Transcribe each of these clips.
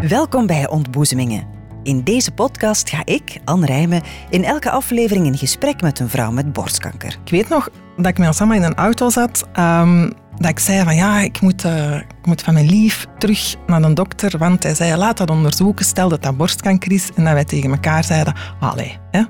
Welkom bij Ontboezemingen. In deze podcast ga ik, Anne Rijmen, in elke aflevering in gesprek met een vrouw met borstkanker. Ik weet nog dat ik met Osama in een auto zat, ehm, dat ik zei van ja, ik moet, eh, ik moet van mijn lief terug naar een dokter, want hij zei laat dat onderzoeken, stel dat dat borstkanker is. En dat wij tegen elkaar zeiden, allee, hè,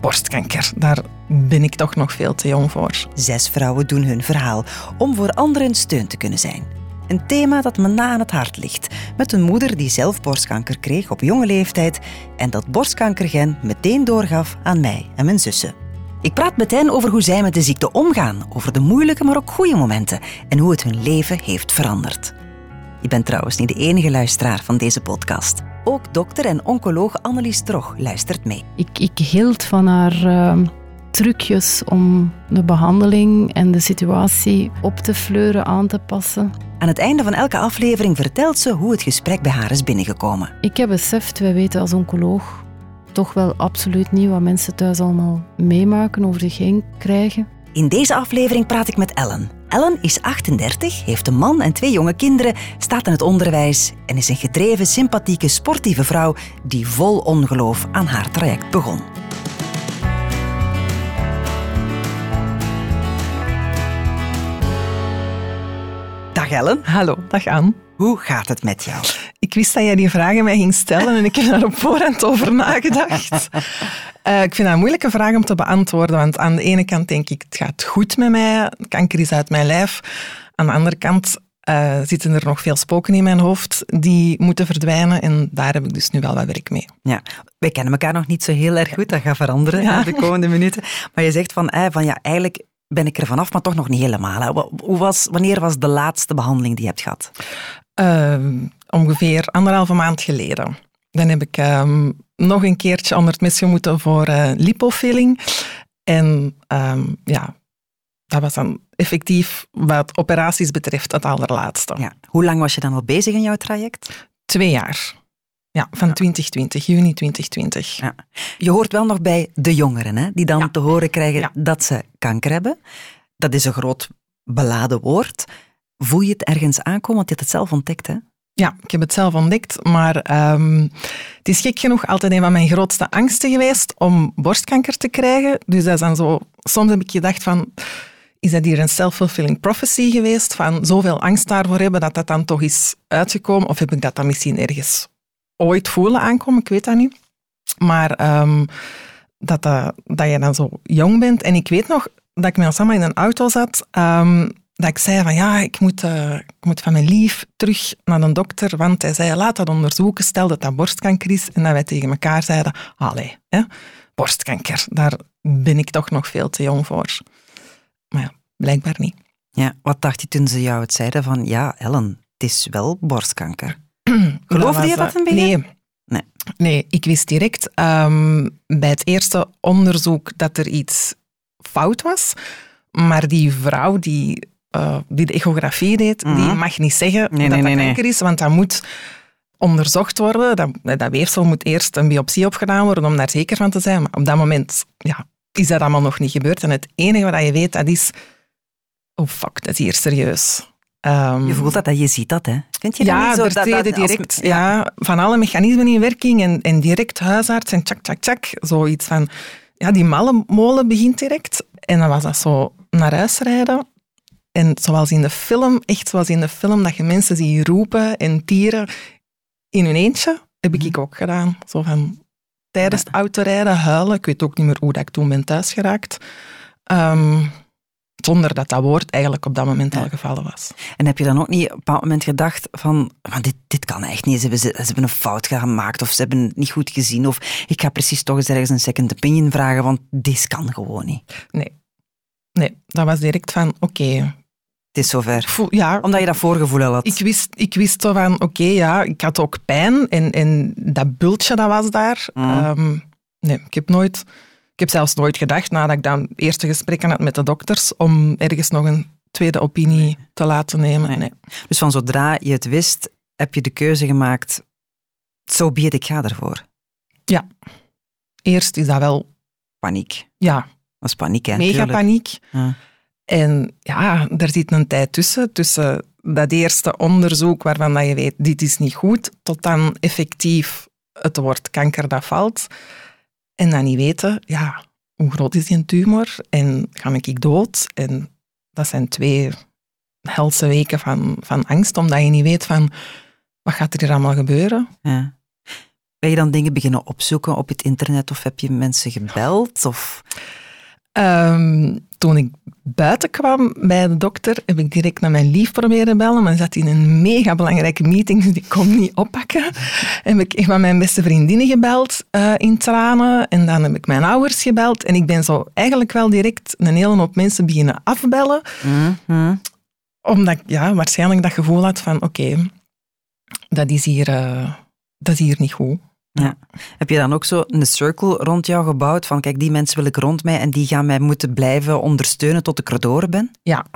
borstkanker, daar ben ik toch nog veel te jong voor. Zes vrouwen doen hun verhaal om voor anderen steun te kunnen zijn. Een thema dat me na aan het hart ligt. Met een moeder die zelf borstkanker kreeg op jonge leeftijd en dat borstkankergen meteen doorgaf aan mij en mijn zussen. Ik praat met hen over hoe zij met de ziekte omgaan, over de moeilijke maar ook goede momenten en hoe het hun leven heeft veranderd. Je bent trouwens niet de enige luisteraar van deze podcast. Ook dokter en oncoloog Annelies Trog luistert mee. Ik, ik hield van haar uh, trucjes om de behandeling en de situatie op te fleuren, aan te passen. Aan het einde van elke aflevering vertelt ze hoe het gesprek bij haar is binnengekomen. Ik heb beseft, wij weten als oncoloog toch wel absoluut niet wat mensen thuis allemaal meemaken, over zich heen krijgen. In deze aflevering praat ik met Ellen. Ellen is 38, heeft een man en twee jonge kinderen, staat in het onderwijs en is een gedreven, sympathieke, sportieve vrouw die vol ongeloof aan haar traject begon. Ellen. Hallo, dag Anne. Hoe gaat het met jou? Ik wist dat jij die vragen mij ging stellen en ik heb daar op voorhand over nagedacht. Uh, ik vind dat een moeilijke vraag om te beantwoorden, want aan de ene kant denk ik, het gaat goed met mij, kanker is uit mijn lijf. Aan de andere kant uh, zitten er nog veel spoken in mijn hoofd die moeten verdwijnen en daar heb ik dus nu wel wat werk mee. Ja, wij kennen elkaar nog niet zo heel erg goed, dat gaat veranderen ja. de komende minuten. Maar je zegt van, eh, van ja, eigenlijk ben ik er vanaf, maar toch nog niet helemaal. Hoe was, wanneer was de laatste behandeling die je hebt gehad? Uh, ongeveer anderhalve maand geleden. Dan heb ik um, nog een keertje onder het mes moeten voor uh, lipofilling. En um, ja, dat was dan effectief wat operaties betreft het allerlaatste. Ja. Hoe lang was je dan al bezig in jouw traject? Twee jaar. Ja, van ja. 2020, juni 2020. Ja. Je hoort wel nog bij de jongeren, hè, die dan ja. te horen krijgen dat ze kanker hebben. Dat is een groot beladen woord. Voel je het ergens aankomen? Want je hebt het zelf ontdekt, hè? Ja, ik heb het zelf ontdekt, maar um, het is gek genoeg altijd een van mijn grootste angsten geweest om borstkanker te krijgen. Dus dat is dan zo... Soms heb ik gedacht van... Is dat hier een self-fulfilling prophecy geweest? Van zoveel angst daarvoor hebben dat dat dan toch is uitgekomen? Of heb ik dat dan misschien ergens ooit voelen aankomen? Ik weet dat niet. Maar um, dat, uh, dat je dan zo jong bent. En ik weet nog dat ik met Osama in een auto zat... Um, dat ik zei van ja, ik moet, uh, ik moet van mijn lief terug naar een dokter, want hij zei laat dat onderzoeken, stel dat dat borstkanker is. En dat wij tegen elkaar zeiden, allee, hè, borstkanker, daar ben ik toch nog veel te jong voor. Maar ja, blijkbaar niet. Ja, wat dacht je toen ze jou het zeiden van ja, Ellen, het is wel borstkanker? Geloofde je dat een beetje? Nee. Nee. nee, ik wist direct um, bij het eerste onderzoek dat er iets fout was. Maar die vrouw die uh, die de echografie deed, mm -hmm. die mag niet zeggen nee, dat nee, dat kanker is, want dat moet onderzocht worden. Dat, dat weefsel moet eerst een biopsie opgedaan worden om daar zeker van te zijn. Maar op dat moment ja, is dat allemaal nog niet gebeurd. En het enige wat je weet, dat is... Oh fuck, dat is hier serieus. Um, je voelt dat, dat je ziet dat, hè? Vind je dat ja, niet zo? Dat, dat, direct ja. ja. van alle mechanismen in werking en, en direct huisarts en tjak, tjak, tjak. Zoiets van... Ja, die malle molen begint direct. En dan was dat zo naar huis rijden. En zoals in de film, echt zoals in de film, dat je mensen ziet roepen en tieren in hun eentje, heb ik ook gedaan. Zo van tijdens het autorijden huilen. Ik weet ook niet meer hoe dat ik toen ben thuisgeraakt. Um, zonder dat dat woord eigenlijk op dat moment ja. al gevallen was. En heb je dan ook niet op een bepaald moment gedacht van, van dit, dit kan echt niet, ze hebben, ze hebben een fout gemaakt of ze hebben het niet goed gezien of ik ga precies toch eens ergens een second opinion vragen, want dit kan gewoon niet. Nee. Nee, dat was direct van, oké, okay, het is zover. Voel, ja, Omdat je dat voorgevoel al had. Ik wist, ik wist zo van, oké, okay, ja, ik had ook pijn en, en dat bultje dat was daar. Mm. Um, nee, ik heb nooit... Ik heb zelfs nooit gedacht, nadat ik dan eerste gesprekken had met de dokters, om ergens nog een tweede opinie nee. te laten nemen. Nee. nee. Dus van zodra je het wist, heb je de keuze gemaakt, zo so it, ik ga ervoor. Ja. Eerst is dat wel... Paniek. Ja. Dat is paniek, hè? Mega tuurlijk. paniek. Ja. En ja, daar zit een tijd tussen, tussen dat eerste onderzoek waarvan dat je weet, dit is niet goed, tot dan effectief het woord kanker dat valt. En dan niet weten, ja, hoe groot is die tumor en ga ik dood? En dat zijn twee helse weken van, van angst, omdat je niet weet van, wat gaat er hier allemaal gebeuren? Ja. Ben je dan dingen beginnen opzoeken op het internet of heb je mensen gebeld? Of? Ehm, toen ik buiten kwam bij de dokter, heb ik direct naar mijn lief proberen bellen, maar zat in een mega belangrijke meeting, dus die kon niet oppakken. En heb ik van mijn beste vriendinnen gebeld uh, in tranen en dan heb ik mijn ouders gebeld en ik ben zo eigenlijk wel direct een hele hoop mensen beginnen afbellen. Mhm. Omdat ik ja, waarschijnlijk dat gevoel had van oké, dat, is hier, uh, dat is hier niet goed. Ja. Heb je dan ook zo een circle rond jou gebouwd van kijk, die mensen wil ik rond mij en die gaan mij moeten blijven ondersteunen tot ik erdoor ben? Ja.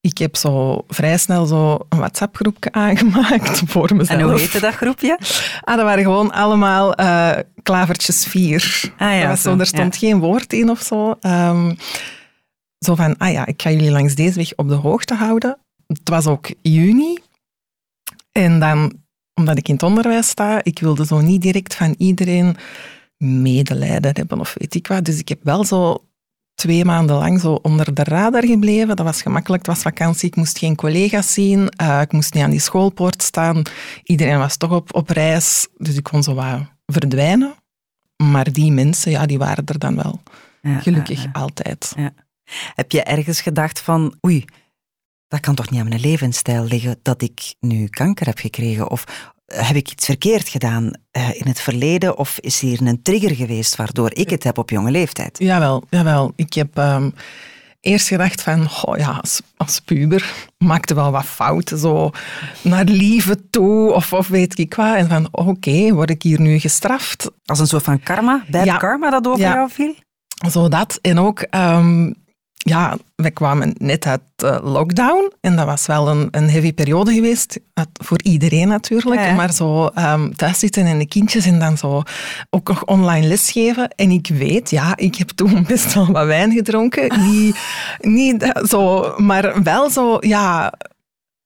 Ik heb zo vrij snel zo een WhatsApp-groepje aangemaakt voor mezelf. En hoe heette dat groepje? Ah, dat waren gewoon allemaal uh, klavertjes vier. Ah, ja, zo, zo, er stond ja. geen woord in of zo. Um, zo van, ah ja, ik ga jullie langs deze weg op de hoogte houden. Het was ook juni. En dan omdat ik in het onderwijs sta, ik wilde zo niet direct van iedereen medelijden hebben of weet ik wat. Dus ik heb wel zo twee maanden lang zo onder de radar gebleven. Dat was gemakkelijk, het was vakantie, ik moest geen collega's zien, uh, ik moest niet aan die schoolpoort staan. Iedereen was toch op, op reis, dus ik kon zo wat verdwijnen. Maar die mensen, ja, die waren er dan wel. Ja, Gelukkig ja, ja. altijd. Ja. Heb je ergens gedacht van, oei, dat kan toch niet aan mijn levensstijl liggen dat ik nu kanker heb gekregen? Of heb ik iets verkeerd gedaan uh, in het verleden? Of is hier een trigger geweest waardoor ik het heb op jonge leeftijd? Jawel, jawel. Ik heb um, eerst gedacht van, oh ja, als, als puber maakte wel wat fouten, zo naar liefde toe of, of weet ik wat. En van, oké, okay, word ik hier nu gestraft? Als een soort van karma, bad ja. karma dat over ja. jou viel? Zo dat. En ook... Um, ja, we kwamen net uit uh, lockdown en dat was wel een, een heavy periode geweest, voor iedereen natuurlijk, ja. maar zo um, thuis zitten en de kindjes en dan zo ook nog online lesgeven. En ik weet, ja, ik heb toen best wel wat wijn gedronken, niet, niet zo, maar wel zo, ja,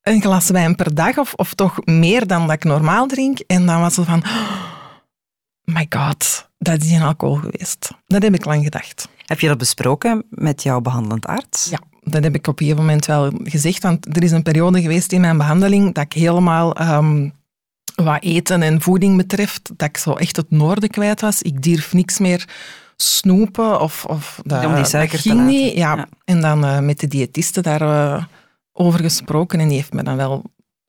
een glas wijn per dag of, of toch meer dan dat ik normaal drink. En dan was het van, oh my god, dat is een alcohol geweest. Dat heb ik lang gedacht. Heb je dat besproken met jouw behandelend arts? Ja, dat heb ik op een moment wel gezegd. Want er is een periode geweest in mijn behandeling dat ik helemaal um, wat eten en voeding betreft, dat ik zo echt het noorden kwijt was. Ik durf niks meer snoepen of, of dat, Om die suiker dat ging te niet. Ja. Ja. En dan uh, met de diëtiste daar uh, over gesproken en die heeft me dan wel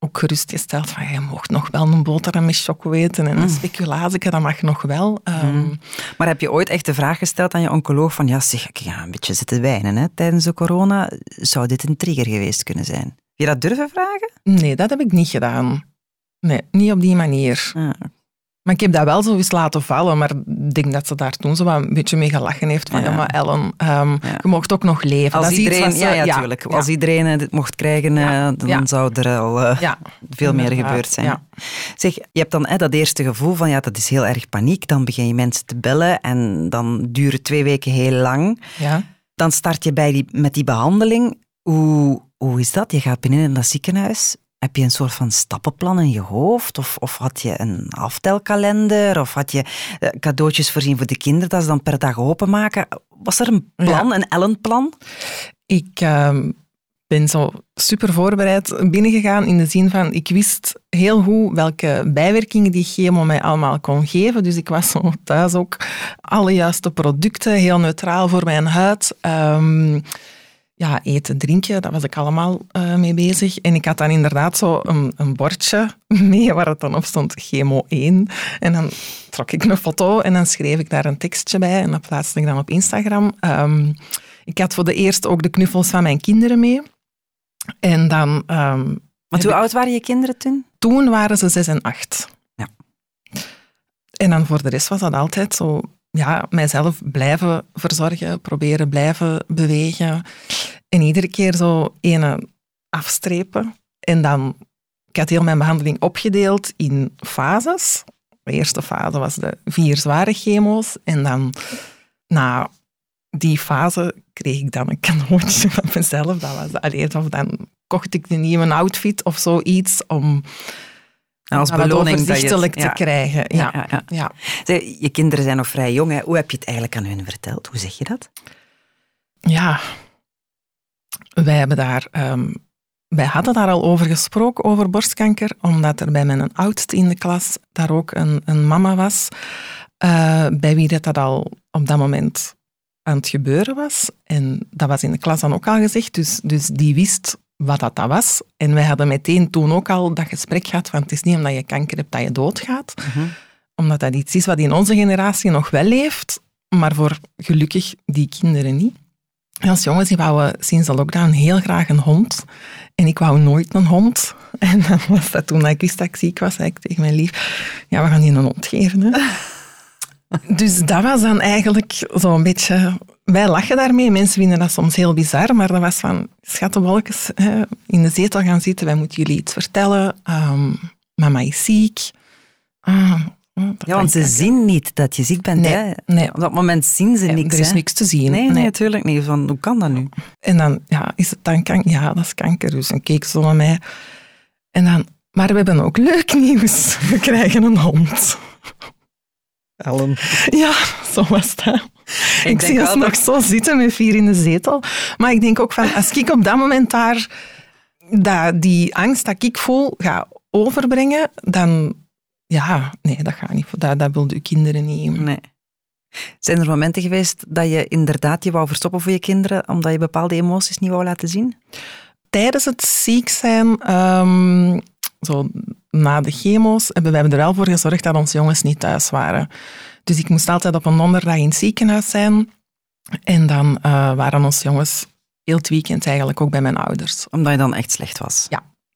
ook gerustgesteld van je mocht nog wel een boterham met choco eten en een Mm. speculatie, dat mag nog wel. Um, Mm. Maar heb je ooit echt de vraag gesteld aan je oncoloog van ja zeg, ik ga een beetje zitten wijnen hè, tijdens de corona. Zou dit een trigger geweest kunnen zijn? Heb je dat durven vragen? Nee, dat heb ik niet gedaan. Nee, niet op die manier. Ja. Maar ik heb dat wel zo eens laten vallen, maar ik denk dat ze daar toen zo een beetje mee gelachen heeft. Van, Ja. ja, maar Ellen, um, Ja. je mocht ook nog leven. Als dat iedereen, ze- ja, ja, tuurlijk. Als iedereen eh, dit mocht krijgen, eh, dan zou er al eh, veel meer gebeurd zijn. Zeg, je hebt dan hè, dat eerste gevoel van ja, dat is heel erg paniek. Dan begin je mensen te bellen en dan duren twee weken heel lang. Ja. Dan start je bij die, met die behandeling. Hoe, hoe is dat? Je gaat binnen in dat ziekenhuis. Heb je een soort van stappenplan in je hoofd? Of, of had je een aftelkalender? Of had je eh, cadeautjes voorzien voor de kinderen dat ze dan per dag openmaken? Was er een plan, een Ellen-plan? Ik um, ben zo super voorbereid binnengegaan in de zin van ik wist heel goed welke bijwerkingen die chemo mij allemaal kon geven. Dus ik was zo thuis ook alle juiste producten, heel neutraal voor mijn huid. Um, ja, eten, drinken, daar was ik allemaal uh, mee bezig. En ik had dan inderdaad zo een, een, bordje mee waar het dan op stond chemo 1. En dan trok ik een foto en dan schreef ik daar een tekstje bij en dat plaatste ik dan op Instagram. Um, ik had voor de eerste ook de knuffels van mijn kinderen mee. En dan... Um, Want hoe oud waren je kinderen toen? Toen waren ze zes en acht. Ja. En dan voor de rest was dat altijd zo ja, mijzelf blijven verzorgen, proberen blijven bewegen. En iedere keer zo ene afstrepen. En dan, ik had heel mijn behandeling opgedeeld in fases. De eerste fase was de vier zware chemo's. En dan, na die fase, kreeg ik dan een cadeautje van mezelf. Dat was alleen of dan kocht ik een nieuwe outfit of zoiets om als beloning dat je het- ja. te krijgen. Ja. Ja, ja, je kinderen zijn nog vrij jong. Hè. Hoe heb je het eigenlijk aan hun verteld? Hoe zeg je dat? Ja, wij hebben daar... ehm, wij hadden daar al over gesproken, over borstkanker, omdat er bij mijn oudste in de klas daar ook een, een mama was, eh, bij wie dat, dat al op dat moment aan het gebeuren was. En dat was in de klas dan ook al gezegd, dus, dus die wist wat dat, dat was. En wij hadden meteen toen ook al dat gesprek gehad van het is niet omdat je kanker hebt dat je doodgaat, omdat dat iets is wat in onze generatie nog wel leeft, maar voor gelukkig die kinderen niet. En als jongens, die wouden sinds de lockdown heel graag een hond. En ik wou nooit een hond. En dan was dat toen ik wist dat ik ziek was, zei ik tegen mijn lief, ja, we gaan die een hond geven. Hè. Dus dat was dan eigenlijk zo'n beetje... Wij lachen daarmee, mensen vinden dat soms heel bizar, maar dat was van, schattenwolkjes, hè, in de zetel gaan zitten, wij moeten jullie iets vertellen. Ehm, mama is ziek. Ah, Ja, want ze zien niet dat je ziek bent. Nee, hè. nee. Op dat moment zien ze niks. er is hè. niks te zien. Nee, nee, natuurlijk niet. Van, hoe kan dat nu? En dan, ja, is het dan kanker? Ja, dat is kanker. Dus dan keek ze naar mij. En dan, maar we hebben ook leuk nieuws. We krijgen een hond. Ellen. Ja, zo was dat. Ik, denk zie ons wel nog dat- zo zitten met vier in de zetel. Maar ik denk ook van, als ik op dat moment daar dat, die angst dat ik voel ga overbrengen, dan, ja, nee, dat gaat niet. Dat, dat wilden uw kinderen niet. Nee. Zijn er momenten geweest dat je inderdaad je wou verstoppen voor je kinderen, omdat je bepaalde emoties niet wou laten zien? tijdens het ziek zijn, ehm, zo na de chemo's, hebben wij er wel voor gezorgd dat onze jongens niet thuis waren. Dus ik moest altijd op een donderdag in het ziekenhuis zijn. En dan eh, waren onze jongens heel het weekend eigenlijk ook bij mijn ouders. Omdat je dan echt slecht was.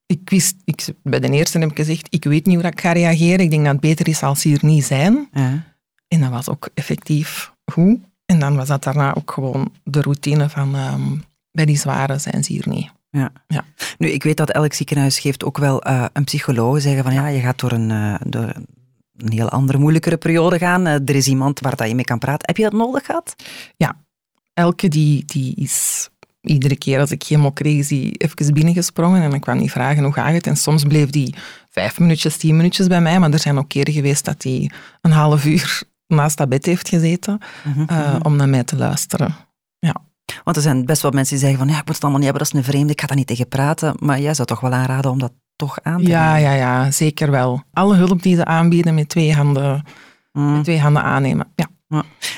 Ik wist, ik, bij de eerste heb ik gezegd, ik weet niet hoe ik ga reageren. Ik denk dat het beter is als ze hier niet zijn. Ja. En dat was ook effectief goed. En dan was dat daarna ook gewoon de routine van ehm, bij die zware zijn ze hier niet. Nu, ik weet dat elk ziekenhuis geeft ook wel eh, een psycholoog zeggen van ja, je gaat door een, eh, door een heel andere, moeilijkere periode gaan. Eh, er is iemand waar dat je mee kan praten. Heb je dat nodig gehad? Elke die, die is iedere keer als ik chemo kreeg, is die even binnengesprongen en dan kwam die vragen hoe gaat het. En soms bleef die vijf minuutjes, tien minuutjes bij mij, maar er zijn ook keren geweest dat die een half uur naast dat bed heeft gezeten eh, om naar mij te luisteren. Want er zijn best wel mensen die zeggen van ja, ik moet het allemaal niet hebben, dat is een vreemde, ik ga daar niet tegen praten. Maar jij zou toch wel aanraden om dat toch aan te Ja, nemen? ja, ja, zeker wel. Alle hulp die ze aanbieden met twee handen, Mm. met twee handen aannemen. Ja.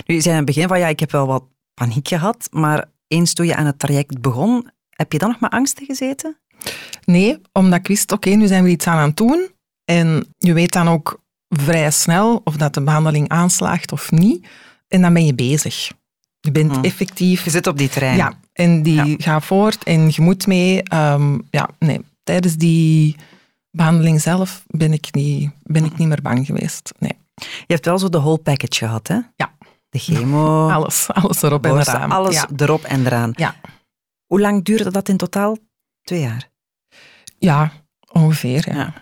Nu, je zei aan het begin van ja, ik heb wel wat paniek gehad, maar eens toen je aan het traject begon, heb je dan nog met angsten gezeten? Nee, omdat ik wist, oké, nu zijn we iets aan aan het doen. En je weet dan ook vrij snel of dat de behandeling aanslaagt of niet. En dan ben je bezig. Je bent Hmm. effectief... Je zit op die trein. Ja, en die Ja. gaat voort en je moet mee. Ehm, ja, nee, tijdens die behandeling zelf ben ik niet, ben ik niet meer bang geweest. Nee, Je hebt wel zo de whole package gehad, hè? Ja. De chemo, alles, alles erop en eraan. alles Ja. erop en eraan. Ja. Hoe lang duurde dat in totaal? Twee jaar. ja, ongeveer. Ja. Ja.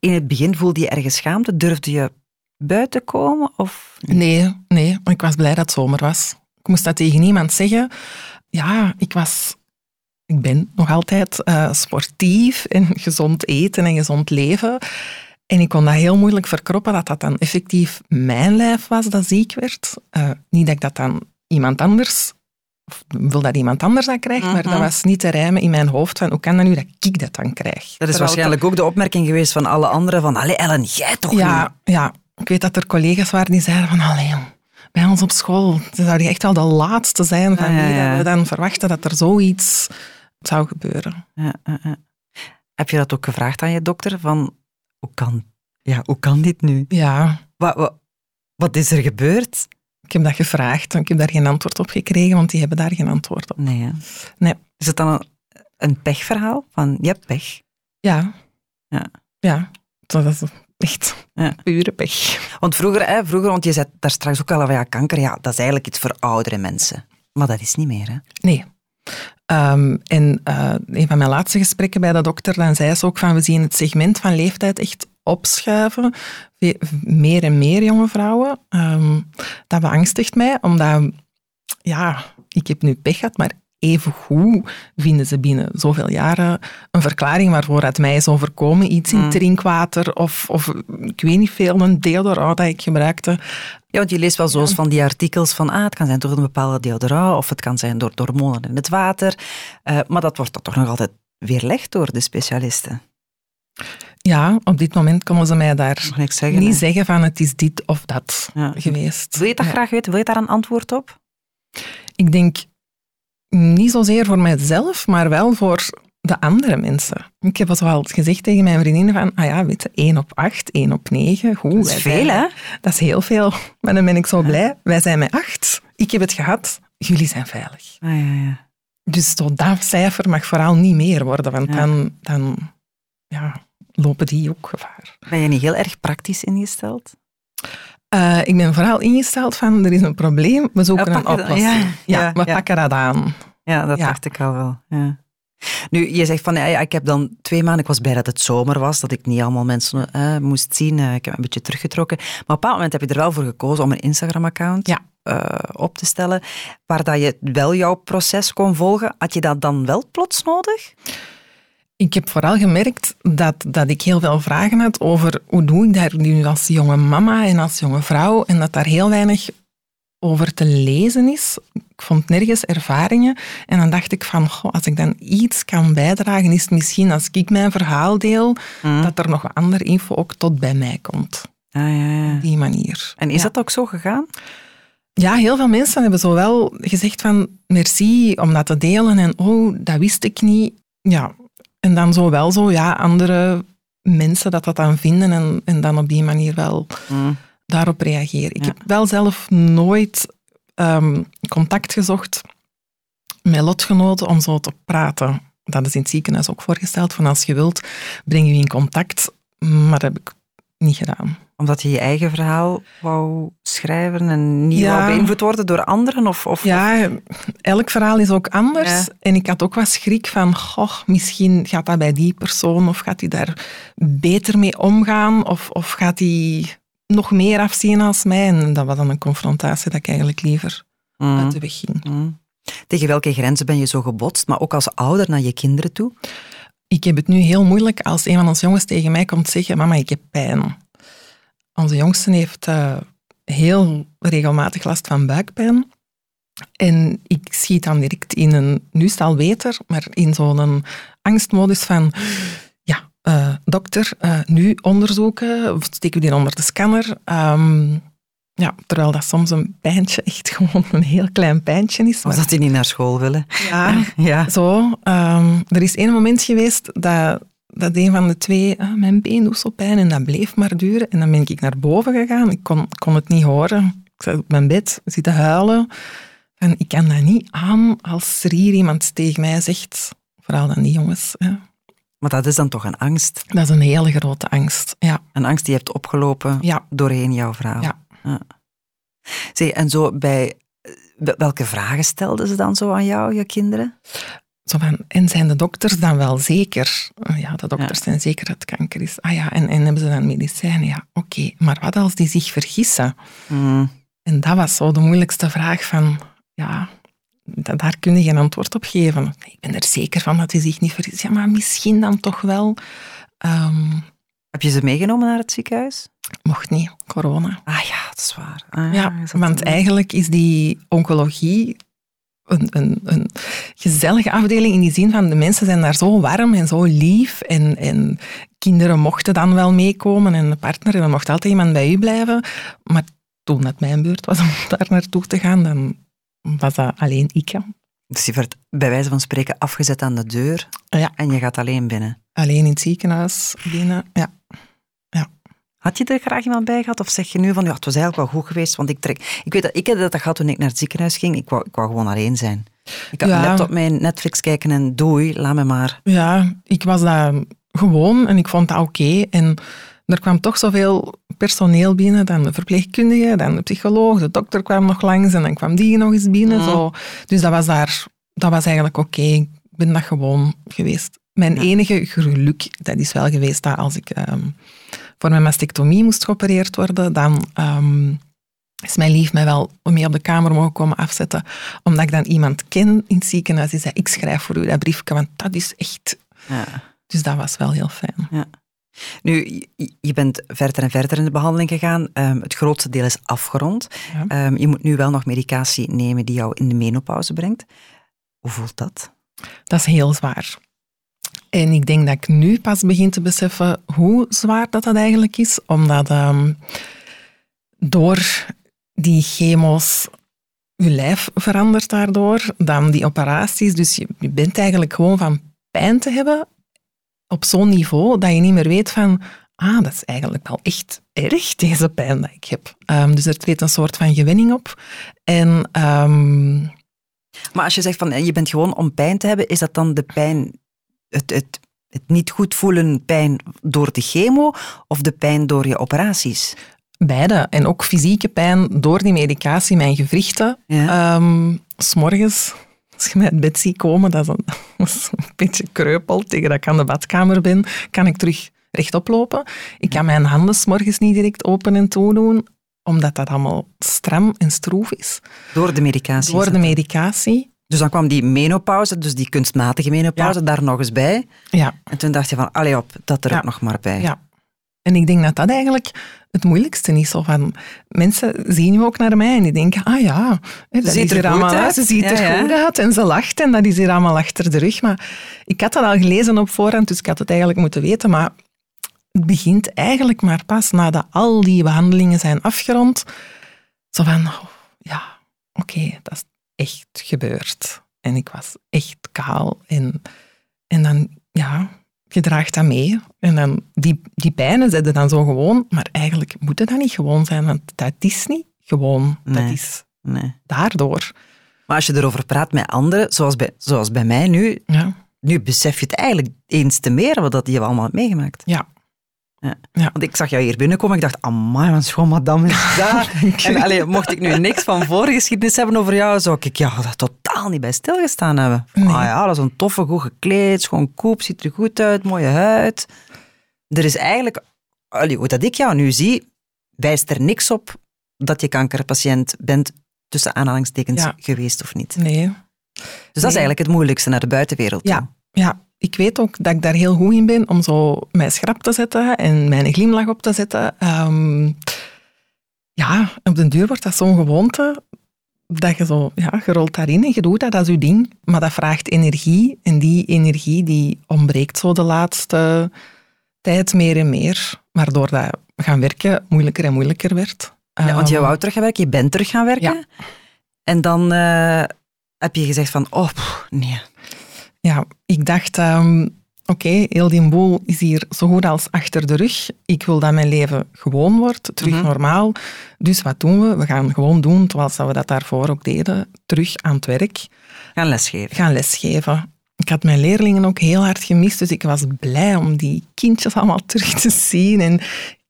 In het begin voelde je ergens schaamte. Durfde je buiten komen? Of... Nee, nee, maar ik was blij dat het zomer was. Ik moest dat tegen niemand zeggen. Ja, ik was... Ik ben nog altijd eh, sportief en gezond eten en gezond leven. En ik kon dat heel moeilijk verkroppen dat dat dan effectief mijn lijf was dat ziek werd. Eh, niet dat ik dat dan iemand anders... Of wil dat iemand anders dat krijgt, maar dat Mhm. was niet te rijmen in mijn hoofd van hoe kan dat nu dat ik dat dan krijg. Dat is Terwijl waarschijnlijk ook de opmerking geweest van alle anderen van allee Ellen, jij toch ja, ja, ik weet dat er collega's waren die zeiden van allee, bij ons op school zou die echt wel de laatste zijn van wie ja. we dan verwachten dat er zoiets zou gebeuren. Heb je dat ook gevraagd aan je dokter? Van, hoe kan, ja, hoe kan dit nu? Ja, Wat, wat, wat is er gebeurd? ik heb dat gevraagd en ik heb daar geen antwoord op gekregen, want die hebben daar geen antwoord op. Nee, hè? Nee. Is het dan een, een pechverhaal? Van, je hebt pech. Ja. Ja. Ja, dat is echt Ja. pure pech. Want vroeger, hè, vroeger, want je zei daar straks ook al van ja, kanker, ja, dat is eigenlijk iets voor oudere mensen. Maar dat is niet meer, hè? Nee. Ehm, en eh, een van mijn laatste gesprekken bij de dokter, dan zei ze ook van we zien het segment van leeftijd echt opschuiven. Ve- Meer en meer jonge vrouwen. Ehm, dat beangstigt mij, omdat ja, ik heb nu pech gehad, maar evengoed vinden ze binnen zoveel jaren een verklaring waarvoor het mij is overkomen. Iets in Mm. drinkwater of, of ik weet niet veel, een deodorant dat ik gebruikte. Ja, want je leest wel zoals van die artikels van ah, het kan zijn door een bepaalde deodorant of het kan zijn door, door hormonen in het water. Eh, maar dat wordt dan toch nog altijd weerlegd door de specialisten. Ja, op dit moment konden ze mij daar zeggen. niet hè? zeggen van het is dit of dat Ja. geweest. Wil je dat Ja. graag weten? Wil je daar een antwoord op? Ik denk niet zozeer voor mijzelf, maar wel voor de andere mensen. Ik heb al wel gezegd tegen mijn vriendinnen van, ah ja, weet je, 1 op 8, 1 op 9. Goed, Dat is veel, hè? Dat is heel veel. Maar dan ben ik zo blij. Wij zijn met 8. Ik heb het gehad. Jullie zijn veilig. Ah, ja, ja. Dus zo dat cijfer mag vooral niet meer worden, want Ja. dan, dan ja, lopen die ook gevaar. Ben je niet heel erg praktisch ingesteld? Eh, ik ben vooral ingesteld van, er is een probleem, we zoeken Ja, een oplossing. ja, Ja, we pakken dat aan. Ja, dat dacht ik al wel. Ja. Nu, je zegt van, ja, ik heb dan twee maanden, ik was blij dat het zomer was, dat ik niet allemaal mensen eh, moest zien. Eh, ik heb me een beetje teruggetrokken. Maar op een bepaald moment heb je er wel voor gekozen om een Instagram-account Ja. op te stellen, waar dat je wel jouw proces kon volgen. Had je dat dan wel plots nodig? Ik heb vooral gemerkt dat, dat ik heel veel vragen had over hoe doe ik dat nu als jonge mama en als jonge vrouw en dat daar heel weinig over te lezen is. Ik vond nergens ervaringen en dan dacht ik van, goh, als ik dan iets kan bijdragen, is het misschien als ik mijn verhaal deel, Hm. dat er nog andere info ook tot bij mij komt. Ah, ja, ja. Op die manier. En is Ja. dat ook zo gegaan? Ja, heel veel mensen hebben zowel gezegd van merci om dat te delen en oh, dat wist ik niet. Ja, en dan zo wel zo, ja, andere mensen dat dat dan vinden en, en dan op die manier wel Hm. daarop reageren. Ik Ja. heb wel zelf nooit ehm, contact gezocht met lotgenoten om zo te praten. Dat is in het ziekenhuis ook voorgesteld, van als je wilt, breng je in contact. Maar dat heb ik niet gedaan. Omdat je je eigen verhaal wou schrijven en niet Ja. wou beïnvloed worden door anderen? Of, of, Ja, elk verhaal is ook anders. Ja. En ik had ook wat schrik van, goh, misschien gaat dat bij die persoon of gaat hij daar beter mee omgaan of, of gaat hij nog meer afzien als mij. En dat was dan een confrontatie dat ik eigenlijk liever Hm. uit de weg ging. Hm. Tegen welke grenzen ben je zo gebotst, maar ook als ouder naar je kinderen toe? Ik heb het nu heel moeilijk als een van onze jongens tegen mij komt zeggen, mama, ik heb pijn. Onze jongste heeft eh, heel regelmatig last van buikpijn. En ik schiet dan direct in een, nu is het al beter, maar in zo'n angstmodus van, ja, eh, dokter, eh, nu onderzoeken, of steken we die onder de scanner? Ehm, ja, terwijl dat soms een pijntje echt gewoon een heel klein pijntje is. Maar- dat die niet naar school willen? ja, Ja. zo. ehm, er is één moment geweest dat, dat een van de twee, ah, mijn been doet zo pijn en dat bleef maar duren. En dan ben ik naar boven gegaan. Ik kon, kon het niet horen. Ik zat op mijn bed zitten huilen. En ik kan dat niet aan als er hier iemand tegen mij zegt, vooral dan die jongens. Ja. Maar dat is dan toch een angst. Dat is een hele grote angst. Ja, Een angst die je hebt opgelopen ja. doorheen jouw verhaal. Ja. Zeg, en zo bij... wel- Welke vragen stelden ze dan zo aan jou, je kinderen? Zo van, en zijn de dokters dan wel zeker? Oh Ja, de dokters zijn zeker dat het kanker is. Ah ja, en, en hebben ze dan medicijnen? Ja, oké. Maar wat als die zich vergissen? Hm. En dat was zo de moeilijkste vraag van, ja, da- daar kun je geen antwoord op geven. Nee, Ik ben er zeker van dat hij zich niet vergist. Ja, maar misschien dan toch wel. Ehm, Heb je ze meegenomen naar het ziekenhuis? mocht niet, corona. Ah ja, dat is waar. Ah, Ja, is dat want eigenlijk is die oncologie een, een, een gezellige afdeling in die zin van de mensen zijn daar zo warm en zo lief en, en kinderen mochten dan wel meekomen en de partner en dan mocht altijd iemand bij u blijven. Maar toen het mijn beurt was om daar naartoe te gaan, dan was dat alleen ik. ja. Dus je werd bij wijze van spreken afgezet aan de deur Ja. en je gaat alleen binnen. Alleen in het ziekenhuis binnen. Ja. Had je er graag iemand bij gehad? Of zeg je nu van, ja, het was eigenlijk wel goed geweest, want ik trek... Ik weet dat ik heb dat gehad toen ik naar het ziekenhuis ging. Ik wou, ik wou gewoon alleen zijn. Ik had Ja. mijn laptop, mijn Netflix kijken en doei, laat me maar. ja, ik was daar gewoon en ik vond dat oké. En er kwam toch zoveel personeel binnen, dan de verpleegkundige, dan de psycholoog, de dokter kwam nog langs en dan kwam die nog eens binnen. Mhm. Zo. Dus dat was, daar, dat was eigenlijk oké. Ik ben dat gewoon geweest. Mijn Ja. enige geluk, dat is wel geweest dat als ik ehm, voor mijn mastectomie moest geopereerd worden, dan ehm, is mijn lief mij wel mee op de kamer mogen komen afzetten, omdat ik dan iemand ken in het ziekenhuis die zei, ik schrijf voor u dat briefje, want dat is echt... Ja. Dus dat was wel heel fijn. Ja. Nu, je bent verder en verder in de behandeling gegaan. Ehm, het grootste deel is afgerond. Ja. Ehm, je moet nu wel nog medicatie nemen die jou in de menopauze brengt. Hoe voelt dat? Dat is heel zwaar. En ik denk dat ik nu pas begin te beseffen hoe zwaar dat, dat eigenlijk is, omdat ehm, door die chemo's je lijf verandert daardoor, dan die operaties. Dus je, bent eigenlijk gewoon van pijn te hebben op zo'n niveau dat je niet meer weet van ah, dat is eigenlijk wel echt erg, deze pijn dat ik heb. Ehm, dus er treedt een soort van gewenning op. En ehm, Maar als je zegt van je bent gewoon om pijn te hebben, is dat dan de pijn, het, het, het niet goed voelen pijn door de chemo of de pijn door je operaties? beide. En ook fysieke pijn door die medicatie, mijn gewrichten. Ja. S'morgens, als je mij uit bed ziet komen, dat is, een, dat is een beetje kreupel tegen dat ik aan de badkamer ben, kan ik terug rechtop lopen. Ik kan mijn handen s'morgens niet direct open en toe doen, omdat dat allemaal stram en stroef is. Door de medicatie? Door de medicatie. Dus dan kwam die menopauze, dus die kunstmatige menopauze, Ja. daar nog eens bij. Ja, En toen dacht je van, allee op, dat er Ja. ook nog maar bij. ja. En ik denk dat dat eigenlijk het moeilijkste is. Zo van, mensen zien nu ook naar mij en die denken, ah ja, hè, dat ziet is er goed allemaal uit. Ze ziet Ja, er goed uit en ze lacht en dat is hier allemaal achter de rug. Maar ik had dat al gelezen op voorhand, dus ik had het eigenlijk moeten weten. Maar het begint eigenlijk maar pas nadat al die behandelingen zijn afgerond. Zo van, oh, ja, oké, dat is echt gebeurd. En ik was echt kaal. En, en dan, ja, je draagt dat mee. En dan, die, die pijnen zetten dan zo gewoon, maar eigenlijk moet het dat niet gewoon zijn, want dat is niet gewoon. Dat Nee. is Nee. daardoor. Maar als je erover praat met anderen, zoals bij, zoals bij mij nu, Ja, nu besef je het eigenlijk eens te meer wat dat je allemaal hebt meegemaakt. ja. Ja. Ja. Want ik zag jou hier binnenkomen, ik dacht, amai, wat schoon madame is dat. en allee, mocht ik nu niks van voorgeschiedenis hebben over jou, zou ik ja, daar totaal niet bij stilgestaan hebben. Nee. Ah ja, dat is een toffe, goed gekleed, schoon koep, ziet er goed uit, mooie huid. Er is eigenlijk, allee, hoe dat ik jou nu zie, wijst er niks op dat je kankerpatiënt bent, tussen aanhalingstekens, Ja. geweest of niet. Nee. Dus dat is eigenlijk het moeilijkste naar de buitenwereld toe. Ja, ja, ik weet ook dat ik daar heel goed in ben om zo mijn schrap te zetten en mijn glimlach op te zetten. Ehm, ja, op den duur wordt dat zo'n gewoonte dat je zo, ja, je rolt daarin en je doet dat, dat is je ding. Maar dat vraagt energie en die energie die ontbreekt zo de laatste tijd meer en meer. Waardoor dat gaan werken moeilijker en moeilijker werd. Ja, want je Ehm, wou terug gaan werken, je bent terug gaan werken. Ja. En dan eh, heb je gezegd van, oh, pff, nee. Ja, ik dacht, ehm, oké, heel die boel is hier zo goed als achter de rug. Ik wil dat mijn leven gewoon wordt, terug Mhm. normaal. Dus wat doen we? We gaan gewoon doen zoals we dat daarvoor ook deden. Terug aan het werk, Gaan lesgeven. gaan lesgeven. Ik had mijn leerlingen ook heel hard gemist, dus ik was blij om die kindjes allemaal terug te zien. En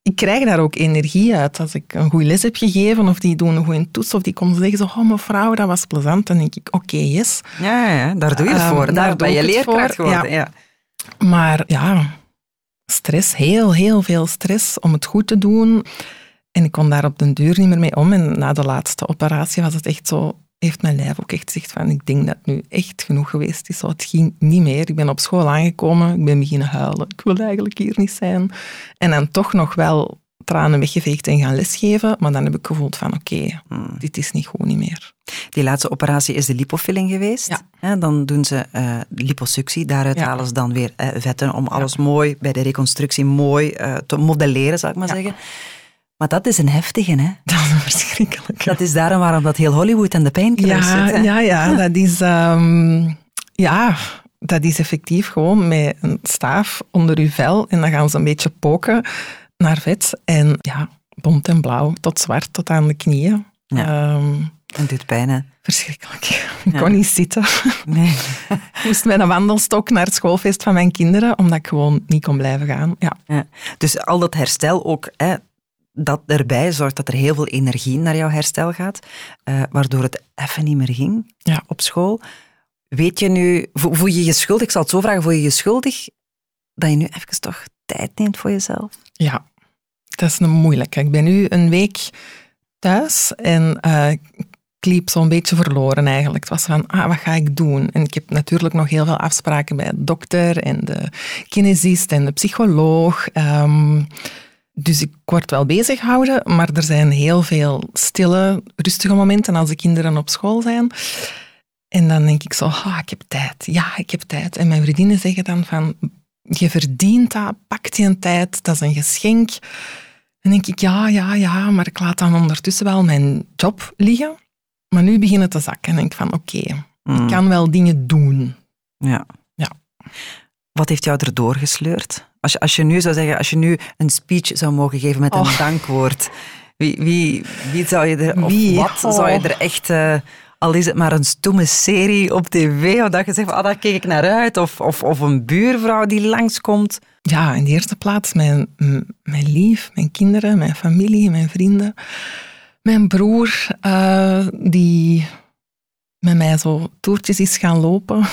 ik krijg daar ook energie uit. Als ik een goede les heb gegeven, of die doen een goede toets, of die komen zeggen zo, oh mevrouw, dat was plezant, dan denk ik, oké, yes. Ja, ja, daar doe je het Ehm, voor. daar ben je leerkracht voor, geworden. ja. Ja. Maar ja, stress, heel, heel veel stress om het goed te doen. En ik kon daar op den duur niet meer mee om. En na de laatste operatie was het echt zo, heeft mijn lijf ook echt gezegd van, ik denk dat het nu echt genoeg geweest is. Zo, het ging niet meer. Ik ben op school aangekomen, ik ben beginnen huilen. Ik wil eigenlijk hier niet zijn. En dan toch nog wel tranen weggeveegd en gaan lesgeven. Maar dan heb ik gevoeld van, oké, Hmm. dit is niet goed niet meer. Die laatste operatie is de lipofilling geweest. Ja. Dan doen ze eh, liposuctie. Daaruit Ja. halen ze dan weer eh, vetten om alles mooi, bij de reconstructie mooi eh, te modelleren, zou ik maar zeggen. Maar dat is een heftige, hè? Dat is verschrikkelijk. Dat is daarom waarom dat heel Hollywood en de pijnkillers Ja, zit. hè? ja, ja, dat is... ehm, ja, dat is effectief gewoon met een staaf onder uw vel en dan gaan ze een beetje poken naar vet. En ja, bont en blauw, tot zwart, tot aan de knieën. Ja. Ehm, Het doet pijn, hè? verschrikkelijk. Ik Ja. kon niet zitten. Nee. Ik moest met een wandelstok naar het schoolfeest van mijn kinderen, omdat ik gewoon niet kon blijven gaan. Ja, Ja. Dus al dat herstel ook, hè, dat erbij zorgt dat er heel veel energie naar jouw herstel gaat, eh, waardoor het even niet meer ging Ja. op school. Weet je nu, vo- voel je je schuldig, ik zal het zo vragen, voel je je schuldig dat je nu even toch tijd neemt voor jezelf? ja. dat is een moeilijke. Ik ben nu een week thuis en uh, ik liep zo'n beetje verloren eigenlijk. Het was van, ah, wat ga ik doen? En ik heb natuurlijk nog heel veel afspraken bij de dokter en de kinesist en de psycholoog. Um, dus ik word wel bezig gehouden, maar er zijn heel veel stille, rustige momenten als de kinderen op school zijn. En dan denk ik zo, ah, ik heb tijd. Ja, ik heb tijd. En mijn vriendinnen zeggen dan van, je verdient dat, pak die een tijd, dat is een geschenk. Dan denk ik, ja, ja, ja, maar ik laat dan ondertussen wel mijn job liggen. Maar nu begint het te zakken en denk ik van, oké, ik hmm. kan wel dingen doen. Ja. ja. Wat heeft jou erdoor gesleurd? Als je, als je nu zou zeggen, als je nu een speech zou mogen geven met een oh. dankwoord, wie, wie, wie zou je er, wie? of wat zou je er echt... Uh, al is het maar een stomme serie op tv, of dat je zegt, ah, daar keek ik naar uit, of, of, of een buurvrouw die langskomt. Ja, in de eerste plaats mijn, mijn lief, mijn kinderen, mijn familie, mijn vrienden. Mijn broer, uh, die met mij zo toertjes is gaan lopen.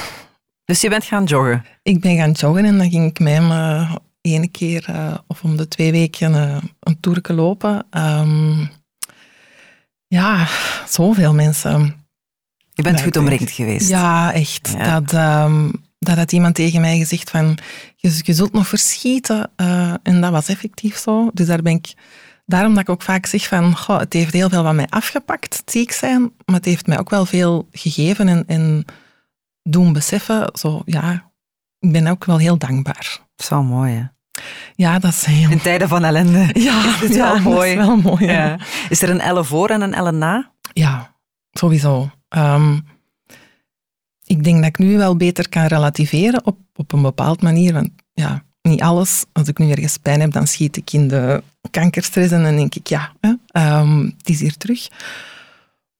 Dus je bent gaan joggen? Ik ben gaan joggen en dan ging ik met hem uh, ene keer uh, of om de twee weken uh, een toerke lopen. Um, ja, zoveel mensen. Je bent goed omringd geweest. Ja, echt. Dat, um, dat had iemand tegen mij gezegd van, je, je zult nog verschieten. en dat was effectief zo. Dus daar ben ik... Daarom dat ik ook vaak zeg van, goh, het heeft heel veel van mij afgepakt, ziek zijn, maar het heeft mij ook wel veel gegeven en, en doen beseffen, zo, ja, ik ben ook wel heel dankbaar. Zo mooi, hè? Ja, dat is heel... In tijden van ellende ja, is ja, wel mooi. is wel mooi, ja. Is er een elle voor en een elle na? Ja, sowieso. Um, ik denk dat ik nu wel beter kan relativeren op, op een bepaald manier, want ja, niet alles. Als ik nu ergens pijn heb, dan schiet ik in de kankerstress en dan denk ik, ja, hè, um, het is hier terug.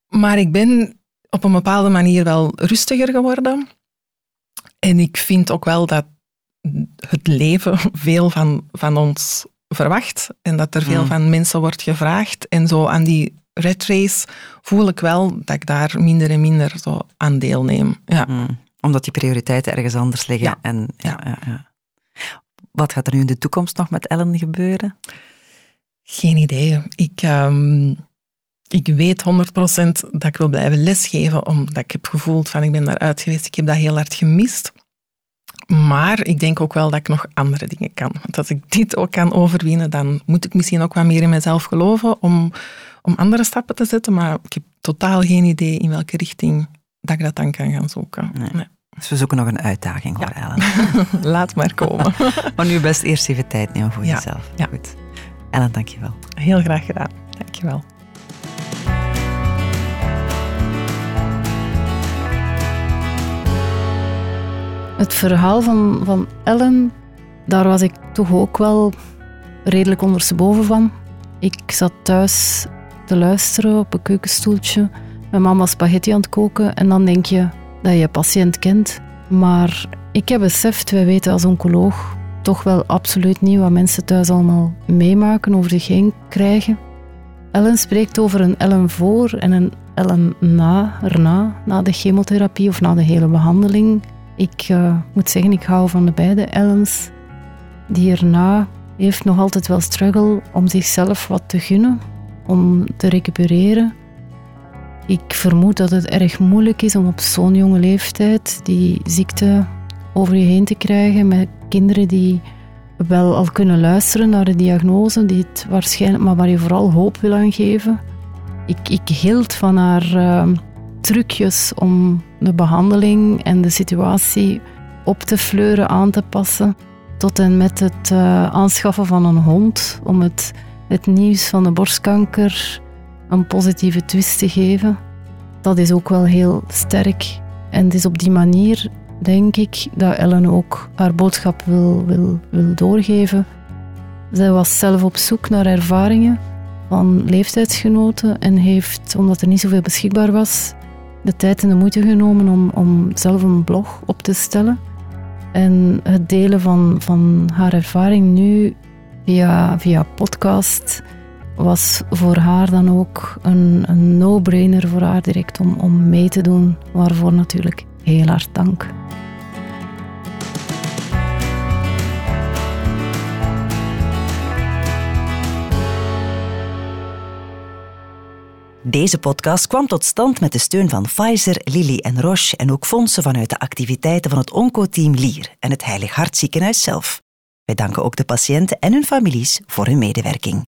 Maar ik ben op een bepaalde manier wel rustiger geworden. En ik vind ook wel dat het leven veel van, van ons verwacht en dat er veel mm. van mensen wordt gevraagd. En zo aan die red race voel ik wel dat ik daar minder en minder zo aan deelneem. Ja. Mm. Omdat die prioriteiten ergens anders liggen. Ja. En, ja, ja. Ja, Wat gaat er nu in de toekomst nog met Ellen gebeuren? Geen idee. Ik, um, ik weet 100% dat ik wil blijven lesgeven, omdat ik heb gevoeld van ik ben daaruit geweest, ik heb dat heel hard gemist. Maar ik denk ook wel dat ik nog andere dingen kan. Want als ik dit ook kan overwinnen, dan moet ik misschien ook wat meer in mezelf geloven om, om andere stappen te zetten. Maar ik heb totaal geen idee in welke richting dat ik dat dan kan gaan zoeken. Nee. Dus we zoeken nog een uitdaging hoor, ja. Ellen. Laat maar komen. maar nu best eerst even tijd nemen voor ja. jezelf. Ja. Goed. Ellen, dankjewel. Heel graag gedaan. Dankjewel. Het verhaal van, van Ellen, daar was ik toch ook wel redelijk ondersteboven van. Ik zat thuis te luisteren op een keukenstoeltje. Mijn mama spaghetti aan het koken. En dan denk je dat je patiënt kent. Maar ik heb beseft, wij weten als oncoloog toch wel absoluut niet wat mensen thuis allemaal meemaken, over zich heen krijgen. Ellen spreekt over een Ellen voor en een Ellen na, erna, na de chemotherapie of na de hele behandeling. Ik uh, moet zeggen, ik hou van de beide Ellens. Die erna heeft nog altijd wel struggle om zichzelf wat te gunnen, om te recupereren. Ik vermoed dat het erg moeilijk is om op zo'n jonge leeftijd die ziekte over je heen te krijgen met kinderen die wel al kunnen luisteren naar de diagnose, die het waarschijnlijk, maar waar je vooral hoop wil aan geven. Ik, ik hield van haar uh, trucjes om de behandeling en de situatie op te fleuren, aan te passen. Tot en met het uh, aanschaffen van een hond om het, het nieuws van de borstkanker een positieve twist te geven. Dat is ook wel heel sterk. En het is op die manier, denk ik, dat Ellen ook haar boodschap wil, wil, wil doorgeven. Zij was zelf op zoek naar ervaringen van leeftijdsgenoten en heeft, omdat er niet zoveel beschikbaar was, de tijd en de moeite genomen om, om zelf een blog op te stellen. En het delen van, van haar ervaring nu via, via podcast was voor haar dan ook een, een no-brainer voor haar direct om, om mee te doen. Waarvoor natuurlijk heel hard dank. Deze podcast kwam tot stand met de steun van Pfizer, Lilly en Roche en ook fondsen vanuit de activiteiten van het Onco-team Lier en het Heilig Hart ziekenhuis zelf. Wij danken ook de patiënten en hun families voor hun medewerking.